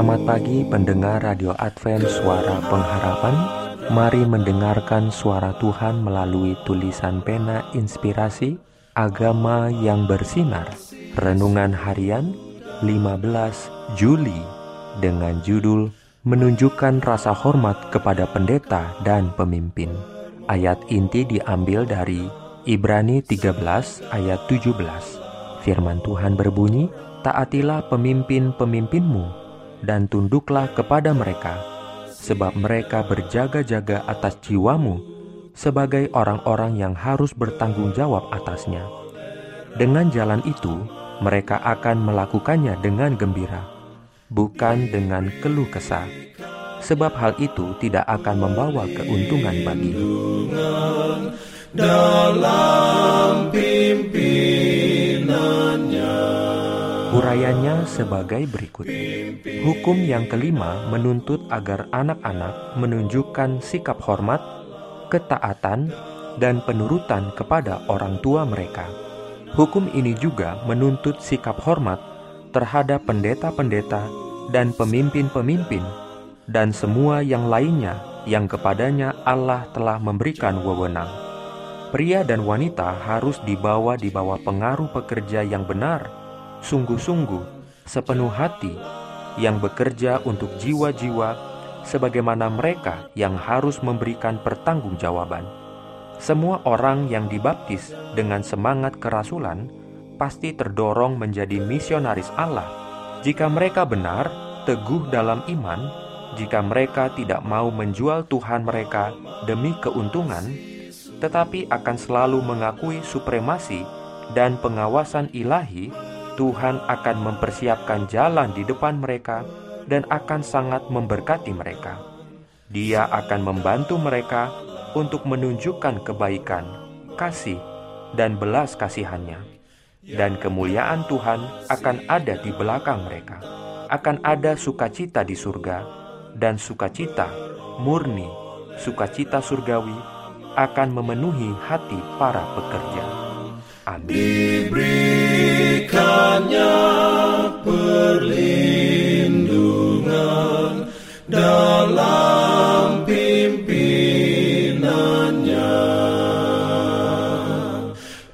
Selamat pagi pendengar Radio Advent Suara Pengharapan. Mari mendengarkan suara Tuhan melalui tulisan pena inspirasi Agama yang bersinar. Renungan harian 15 Juli Dengan judul Menunjukkan rasa hormat kepada pendeta dan pemimpin. Ayat inti diambil dari Ibrani 13 ayat 17 Firman Tuhan berbunyi, Taatilah pemimpin-pemimpinmu dan tunduklah kepada mereka, sebab mereka berjaga-jaga atas jiwamu sebagai orang-orang yang harus bertanggung jawab atasnya. Dengan jalan itu, mereka akan melakukannya dengan gembira, bukan dengan keluh kesah, sebab hal itu tidak akan membawa keuntungan bagi. Sebagai berikut. Hukum yang kelima menuntut agar anak-anak menunjukkan sikap hormat, ketaatan, dan penurutan kepada orang tua mereka. Hukum ini juga menuntut sikap hormat terhadap pendeta-pendeta dan pemimpin-pemimpin dan semua yang lainnya yang kepadanya Allah telah memberikan wewenang. Pria dan wanita harus dibawa di bawah pengaruh pekerja yang benar, sungguh-sungguh, sepenuh hati, yang bekerja untuk jiwa-jiwa sebagaimana mereka yang harus memberikan pertanggungjawaban. Semua orang yang dibaptis dengan semangat kerasulan pasti terdorong menjadi misionaris Allah jika mereka benar, teguh dalam iman, jika mereka tidak mau menjual Tuhan mereka demi keuntungan, tetapi akan selalu mengakui supremasi dan pengawasan ilahi, Tuhan akan mempersiapkan jalan di depan mereka dan akan sangat memberkati mereka. Dia akan membantu mereka untuk menunjukkan kebaikan, kasih, dan belas kasihannya. Dan kemuliaan Tuhan akan ada di belakang mereka. Akan ada sukacita di surga, dan sukacita murni, sukacita surgawi akan memenuhi hati para pekerja. Amin. Diberikannya perlindungan dalam pimpinannya.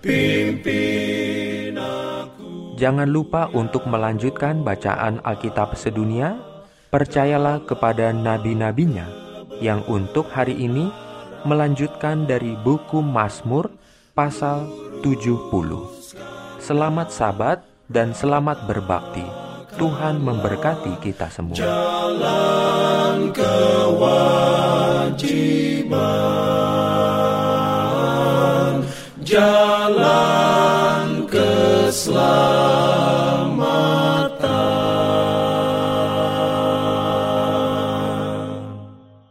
Pimpin aku. Jangan lupa untuk melanjutkan bacaan Alkitab sedunia. Percayalah kepada nabi-nabinya yang untuk hari ini melanjutkan dari buku Mazmur pasal 70. Selamat sabat dan selamat berbakti. Tuhan memberkati kita semua. Jalan kewajiban, jalan keselamatan.